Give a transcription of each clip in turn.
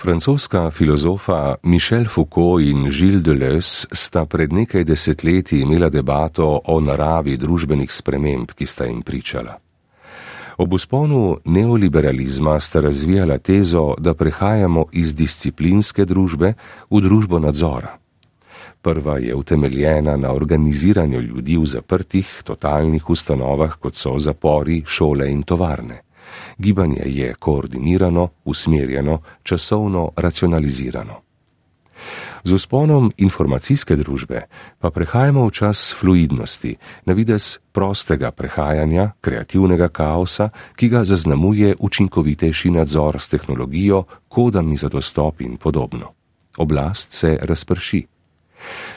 Francoska filozofa Michel Foucault in Gilles Deleuze sta pred nekaj desetletji imela debato o naravi družbenih sprememb, ki sta jim pričala. Ob usponu neoliberalizma sta razvijala tezo, da prehajamo iz disciplinske družbe v družbo nadzora. Prva je utemeljena na organiziranju ljudi v zaprtih, totalnih ustanovah, kot so zapori, šole in tovarne. Gibanje je koordinirano, usmerjeno, časovno racionalizirano. Z usponom informacijske družbe pa prehajamo v čas fluidnosti, na vides prostega prehajanja, kreativnega kaosa, ki ga zaznamuje učinkovitejši nadzor s tehnologijo, kodami za dostop in podobno. Oblast se razprši.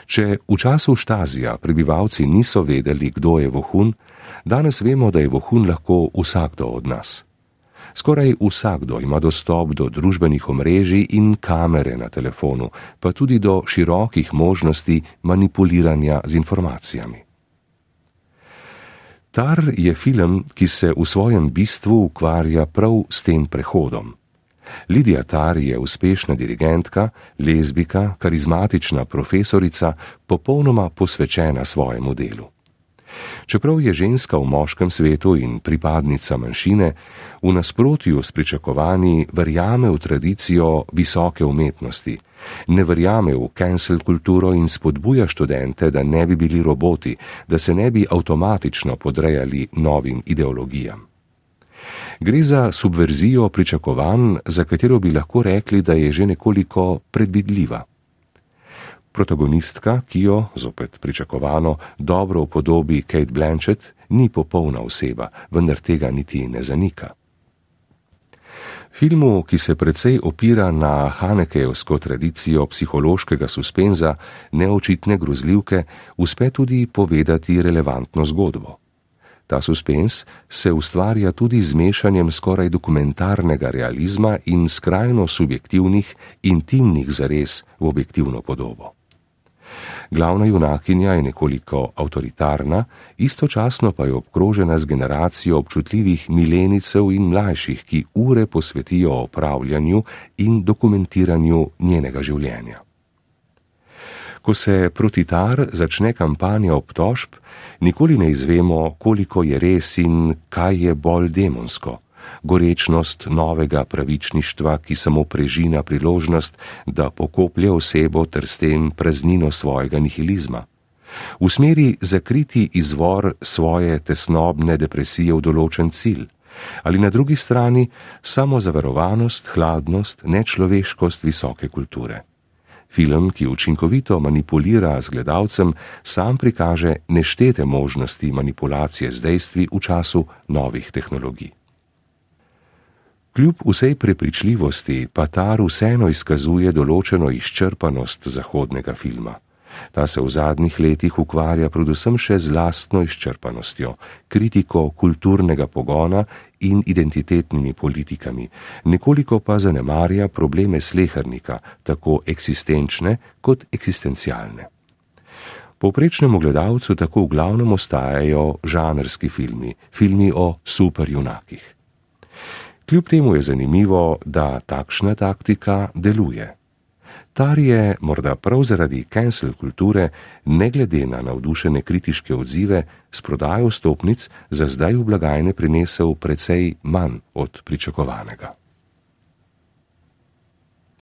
Če v času štazija prebivalci niso vedeli, kdo je vohun, danes vemo, da je vohun lahko vsakdo od nas. Skoraj vsakdo ima dostop do družbenih omrežij in kamere na telefonu, pa tudi do širokih možnosti manipuliranja z informacijami. Tar je film, ki se v svojem bistvu ukvarja prav s tem prehodom. Lidija Tar je uspešna dirigentka, lezbika, karizmatična profesorica, popolnoma posvečena svojemu delu. Čeprav je ženska v moškem svetu in pripadnica manjšine, v nasprotju s pričakovanji verjame v tradicijo visoke umetnosti, ne verjame v cancel kulturo in spodbuja študente, da ne bi bili roboti, da se ne bi avtomatično podrejali novim ideologijam. Gre za subverzijo pričakovanj, za katero bi lahko rekli, da je že nekoliko predvidljiva. Protagonistka, ki jo, zopet pričakovano, dobro upodobi Kate Blanchett, ni popolna oseba, vendar tega niti ne zanika. Filmu, ki se precej opira na Hanekejevsko tradicijo psihološkega suspenza, neočitne grozljivke, uspe tudi povedati relevantno zgodbo. Ta suspens se ustvarja tudi z mešanjem skoraj dokumentarnega realizma in skrajno subjektivnih, intimnih zares v objektivno podobo. Glavna junakinja je nekoliko avtoritarna, istočasno pa je obkrožena z generacijo občutljivih milenicev in mlajših, ki ure posvetijo opravljanju in dokumentiranju njenega življenja. Ko se proti tar začne kampanja obtožb, nikoli ne izvemo, koliko je res in kaj je bolj demonsko gorečnost novega pravičništva, ki samo prežina priložnost, da pokoplje osebo ter s tem praznino svojega nihilizma. V smeri zakriti izvor svoje tesnobne depresije v določen cilj, ali na drugi strani samo zavarovanost, hladnost, nečloveškost visoke kulture. Film, ki učinkovito manipulira z gledalcem, sam prikaže neštete možnosti manipulacije z dejstvi v času novih tehnologij. Kljub vsej prepričljivosti pa Tar vseeno izkazuje določeno izčrpanost zahodnega filma. Ta se v zadnjih letih ukvarja predvsem še z lastno izčrpanostjo, kritiko kulturnega pogona in identitetnimi politikami, nekoliko pa zanemarja probleme slehernika, tako eksistenčne kot eksistencialne. Povprečnemu gledalcu tako v glavnem ostajajo žanrski filmi, filmi o superjunakih. Kljub temu je zanimivo, da takšna taktika deluje. Tar je morda prav zaradi cancel kulture, ne glede na navdušene kritiške odzive, s prodajo stopnic za zdaj v blagajne prinesel precej manj od pričakovanega.